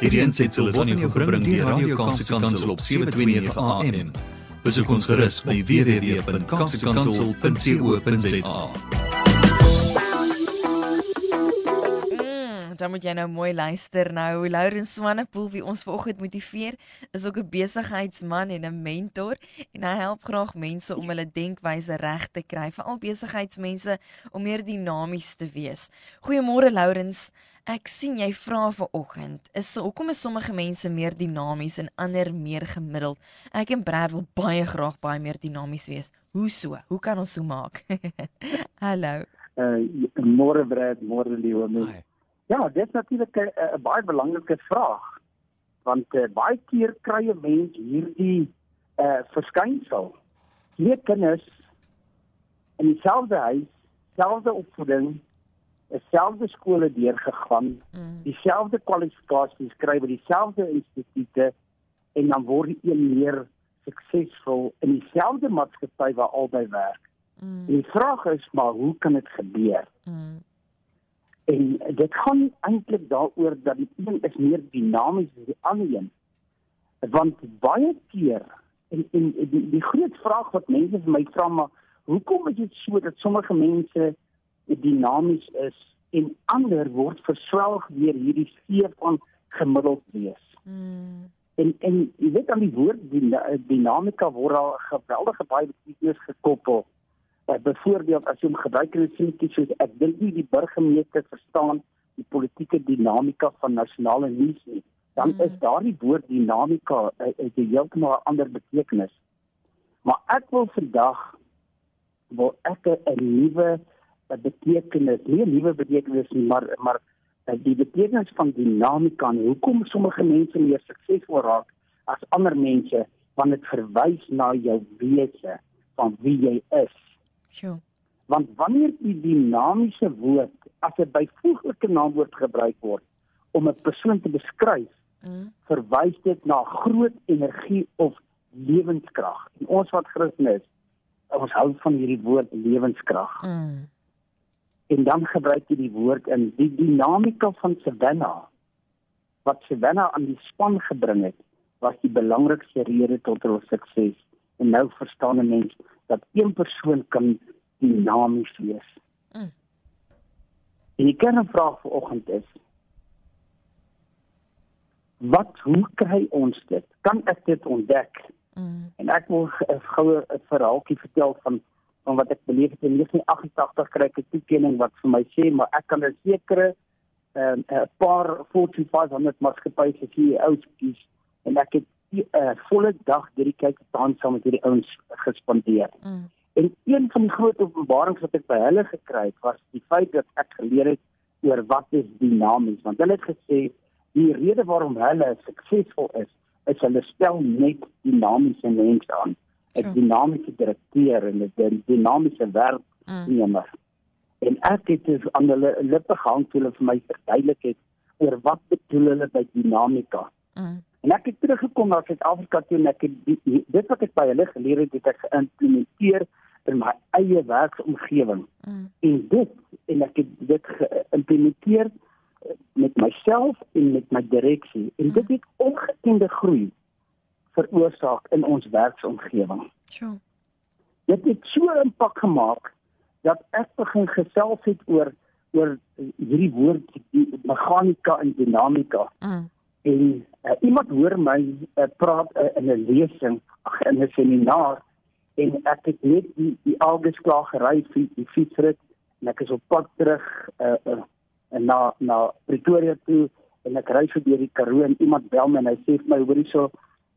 Hierdie aansetsel is aan jou gebring deur Radio Kaapse Kansel op 729 AM. Besoek ons gerus by www.kapsekansel.co.za. dan moet jy nou mooi luister nou. Laurens Swanepoel wie ons vanoggend motiveer, is ook 'n besigheidsman en 'n mentor en hy help graag mense om hulle denkwyse reg te kry, veral besigheidsmense om meer dinamies te wees. Goeiemôre Laurens. Ek sien jy vra vanoggend, is hoekom is sommige mense meer dinamies en ander meer gemiddeld? Ek en Brad wil baie graag baie meer dinamies wees. Hoe so? Hoe kan ons so maak? Hallo. Uh môre Brad, môre liewe mens. Ja, dit is natuurlik 'n baie belangrike vraag. Want uh, baie keer kry 'n mens hierdie uh verskynsel. Twee kinders in dieselfde huis, selfde opvoeding, dieselfde skole deurgegaan, Mm. dieselfde kwalifikasies kry by dieselfde instituute en dan word die een meer suksesvol in dieselfde maatskappy waar albei werk. Mm. En die vraag is maar hoe kan dit gebeur? Mm. En dit gaan eintlik daaroor dat die een is meer dinamies as die ander een. Want baie keer en en die, die groot vraag wat mense vir my vra maar hoekom is dit so dat sommige mense dinamies is en ander word verswelg deur hierdie see van gemiddeld wees. Mm. En en jy weet aan die woord dina, dinamika word al geweldige baie betekenis gekoppel. Uh, byvoorbeeld as jy hom gebruik in 'n sinnetjie soos ek dink nie die burgemeester verstaan die politieke dinamika van nasionale nuus nie, dan Mm. is daardie woord dinamika uh, uh, 'n heeltemal 'n ander betekenis. Maar ek wil vandag wil ek 'n nuwe uh, betekenis, nie 'n nuwe betekenis nie, maar maar uh, die betekenis van dinamika en hoekom sommige mense meer suksesvol raak as ander mense want dit verwys na jou wese van wie jy is Sjoe. want wanneer die dinamiese woord as 'n byvoeglike naamwoord gebruik word om 'n persoon te beskryf Mm. verwys dit na groot energie of lewenskrag en ons wat Christen is ons hou van hierdie woord lewenskrag Mm. en dan gebruik jy die woord in die dinamika van Savannah wat Savannah aan die span gebring het was die belangrikste rede tot hul sukses en nou verstaan 'n mens dat een persoon kan dinamies wees. Mm. En die kernvraag vanoggend is wat hoe kry ons dit? Kan ek dit ontdek? Mm. En ek wil g- 'n goue verhaaltjie vertel van van wat ek beleef het in 1988 kry ek 'n toekenning wat vir my sê maar ek kan 'n sekere ehm, 'n paar Fortune 500 maatskappye se CEO's kies en ek het uh, volle dag dedicated aan saam met hierdie ouens gespandeer. Mm. En een van die groot openbarings wat ek by hulle gekry het was die feit dat ek geleer het oor wat is dinamies want hulle het gesê die rede waarom hulle suksesvol is is hulle stel net dinamiese mense aan 'n Sure. dinamiese direkteur en 'n dinamiese Mm. werknemer en ek het dus aan hulle lippe gehang toe hulle vir my verduidelik het oor wat bedoel hulle by dinamika Mm. En ek het teruggekom na Suid-Afrika toe en ek het die, dit wat ek by hulle geleer het, het ek geïmplementeer in my eie werksomgewing. Mm. En dit en ek het dit geïmplementeer eh, met myself en met my direksie. En dit het ongekende groei veroorsaak in ons werksomgewing. Sjoe. Dit het so 'n impak gemaak dat ek begin gesels het oor oor hierdie woord die meganika en dinamika Mm. En uh, iemand hoor my uh, praat uh, in 'n lesing ag in 'n seminaar en ek het net die die alges klaar gery vir die fietsrit en ek is op pad terug uh, uh, na na Pretoria toe en ek ry verby die Karoo en iemand bel my en hy sê vir my hoorie so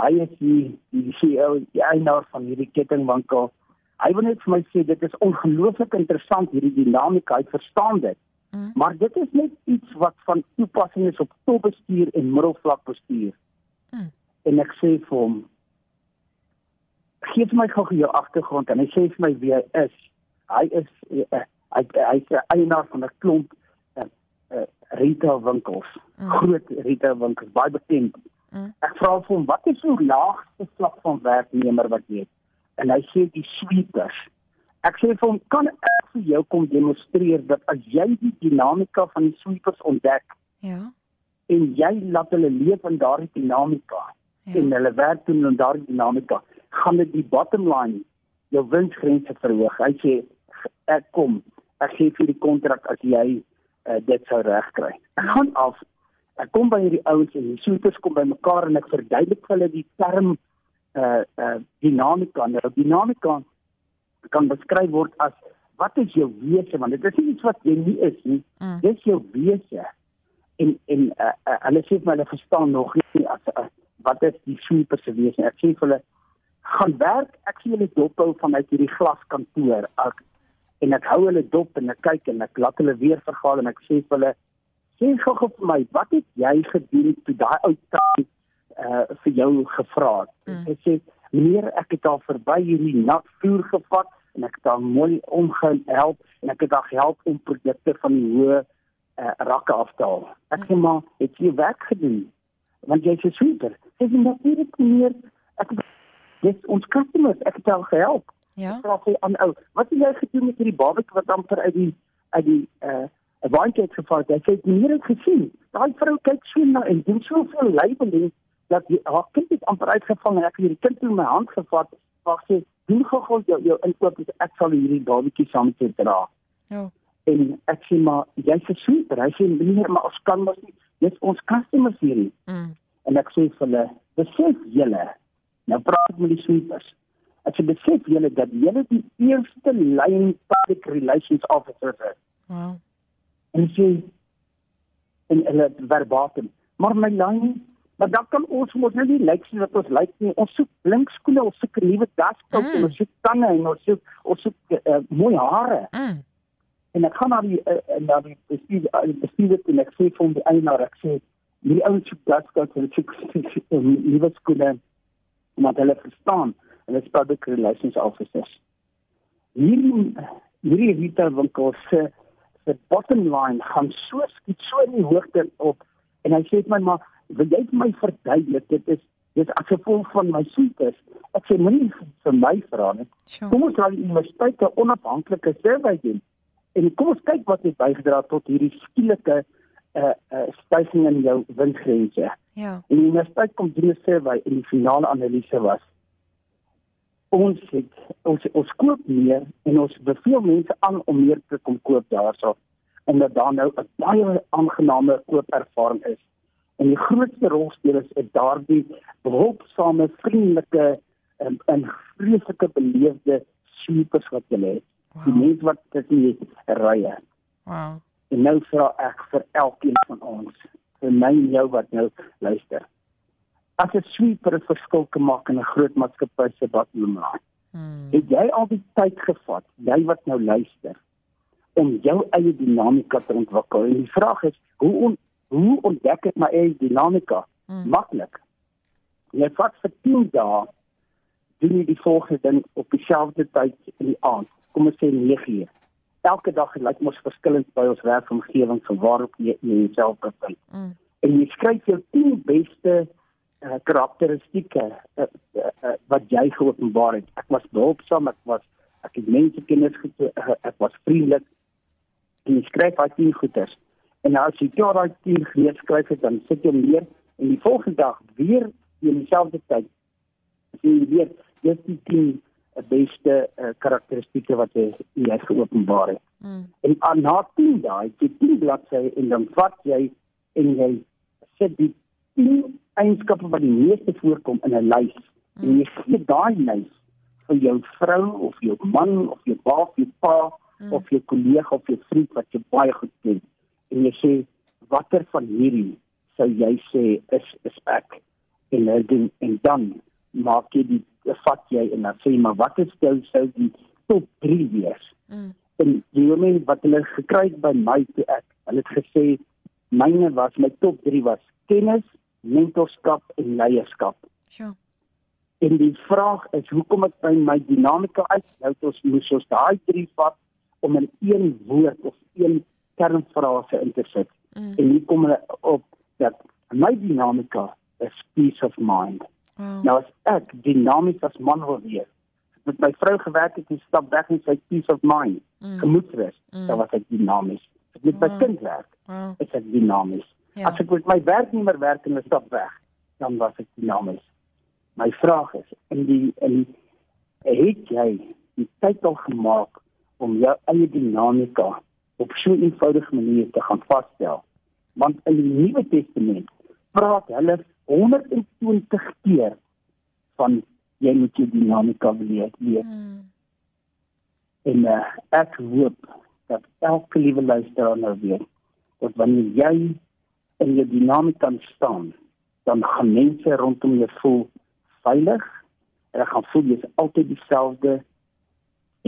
hy is die die CEO die eienaar van hierdie kettingwinkel. Hy wil net vir my sê dit is ongelooflik interessant hierdie dinamika hy verstaan dit Mm. Maar dit is net iets wat van toepassing is op topbestuur en middelvlak bestuur. Mm. En ek sê vir hom gee vir my gou jou agtergrond en hy sê vir my wie hy is. Hy is uh, hy hy's eienaar van 'n klomp uh, uh, retail winkels. Mm. Groot retail winkels, baie bekend. Mm. Ek vra vir hom wat is jou laagste vlak van werknemer wat jy het? En hy sê die sweepers. Ek sê vir hom kan ek vir jou kom demonstreer dat as jy die dinamika van die sweepers ontdek Ja. en jy laat hulle leef in daardie dinamika ja. en hulle werk doen in daardie dinamika, gaan dit die bottom line jou winsgrense verhoog. Hy sê ek kom, ek gee vir die kontrak as jy uh, dit sou regkry. Ek gaan af. Ek kom by hierdie ouens en die soeters kom by mekaar en ek verduidelik vir hulle die term uh uh dinamika. Nou dinamika kan beskryf word as wat is jou wese want dit is nie iets wat jy nie is nie. Mm. Dis jou wese. En en uh, uh, hulle sê vir hulle verstaan nog nie as uh, wat is die super se wese. Ek sê vir hulle gaan werk. Ek sien hulle dophou vanuit hierdie glaskantoor. Ek en ek hou hulle dop en ek kyk en ek laat hulle weer vergaal en ek sê vir hulle sê gou vir my wat het jy gedoen toe daai ou tannie uh vir jou gevra het. Mm. Hy sê meneer ek het al verby hierdie nat vuur gevat en ek het daar mooi omgehelp en ek het daar gehelp om produkte van die hoë uh, rakke af te haal. Ek sê maar het jy werk gedoen? Want jy is super. Sê jy natuurlik meneer ek dis ons customers ek het al gehelp. Ja. Vra sy aan ou, wat het jy gedoen met hierdie babetjie wat amper uit die uit die uh 'n waantjie het geval? Hy sê meneer het gesien. Daai vrou kyk so na en doen soveel labeling dat die haar kind het amper uitgevang en ek het hierdie kind in my hand gevat. Wag sê, doen gou-gou jou jou inkoop, ek sal hierdie babetjie saam met jou dra. Ja. En ek sê maar jy's so super. Hy sê meneer, maar ons kan mos nie dis ons customers hierdie. Mm. En ek sê vir hulle, besef julle. Nou praat met die sweepers. Ek sê besef julle dat julle die eerste lyn public relations officers is. Wow. En sê en hulle verbatim. Maar my lyn Maar dan kan ons mos nou nie lyk soos wat ons lyk nie. Ons soek blink skoene, ons soek 'n nuwe daskout mm. ons soek tande en ons soek ons soek uh, mooi hare. Mm. En ek gaan na die uh, na die bestuur die bestuur en ek sê vir hom die eienaar ek sê hierdie ouens soek daskout en soek nuwe skoene en dat hulle verstaan dit is public relations officers. Hierdie hierdie retail winkel se se bottom line gaan so skiet so in die hoogte op en hy sê vir my maar wil jy my verduidelik dit is dis as gevolg van my siektes ek sê moenie vir my vra nie Sure. kom ons laat die universiteit 'n onafhanklike survey doen en kom ons kyk wat het bygedra tot hierdie skielike uh, uh stygings in jou winsgrense Ja. en die universiteit kom doen 'n survey en die finale analise was ons het ons ons koop meer en ons beveel mense aan om meer te kom koop daarso omdat daar nou 'n baie aangename koopervaring is en die grootste rolspelers is daardie behulpsame vriendelike en, en vreeslike beleefde supers wat jy het die Wow. mense wat dit nie rye Wow. en nou vra ek vir elkeen van ons vir my en jou wat nou luister as 'n sweeper 'n verskil kan maak in 'n groot maatskappy se bottom line Mm. het jy al die tyd gevat jy wat nou luister om jou eie dinamika te ontwikkel en die vraag is hoe on, hoe ontdek ek my eie dinamika Mm. maklik jy vat vir 10 dae doen jy die volgende ding op dieselfde tyd in die aand kom ons sê 9 uur elke dag lyk mos verskillend by ons werkomgewing van waarop jy jouself bevind Mm. en jy skryf jou 10 beste uh, karakteristieke uh, uh, uh, wat jy geopenbaar het. Ek was behulpsaam, ek was ek het mense kennis gekry, uh, ek was vriendelik. En jy skryf daai 10 goeders. En nou as jy klaar daai 10 geskryf het, dan sit jy meer en die volgende dag weer in dieselfde tyd sien jy weer dis die 10 beste uh, karakteristieke wat jy jy geopenbaar het. Mm. En aan na 10 dae, het jy 10 bladsye en dan vat jy en jy sit die 10 eienskappe wat die meeste voorkom in 'n lys. Mm. En jy gee daai lys vir jou vrou of jou man of jou pa of jou pa mm. of jou kollega of jou vriend wat jy baie goed ken. En jy sê watter van hierdie sou jy sê is is ek en hy doen en dan maak jy die vat jy en dan sê maar wat is jou sou die top 3 wees? Mm. en die oomblik wat hulle gekry het by my toe ek hulle het gesê myne was my top 3 was kennis, mentorskap en leierskap. Sure. En die vraag is hoekom ek by my dinamika uit nou het ons moes ons daai drie vat om in een woord of een kernfrase in te sit. Mm. En hier kom hulle op dat my dinamika is peace of mind. Wow. Nou as ek dinamies as man wil wees, met my vrou gewerk het en stap weg in sy peace of mind, Mm. gemoedsrus, Mm. dan was ek dinamies. As met my Wow. kind werk, Wow. is ek dinamies. Ja. As ek met my werknemer werk en hulle stap weg, dan was ek dinamies. My vraag is, in die in het jy die tyd al gemaak om jou eie dinamika op so 'n eenvoudige manier te gaan vasstel? Want in die Nuwe Testament praat hulle 120 keer van jy moet jou dinamika leer. Hmm. En uh, ek hoop dat elke liewe luisteraar nou weet dat wanneer jy in jou dinamika staan, dan gaan mense rondom jou voel veilig. Hulle gaan voel jy's altyd dieselfde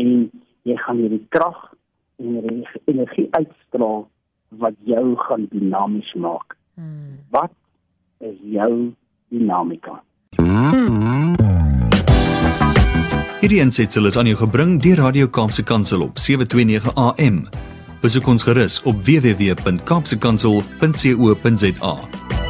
en jy gaan hierdie krag energie uitstraal wat jou gaan dinamies maak. Hmm. Wat is jou dinamika? Hierdie ensitsel is aan jou gebring deur Radio Kaapse Kansel op 729 AM. Besoek ons gerus op www.kaapsekansel.co.za.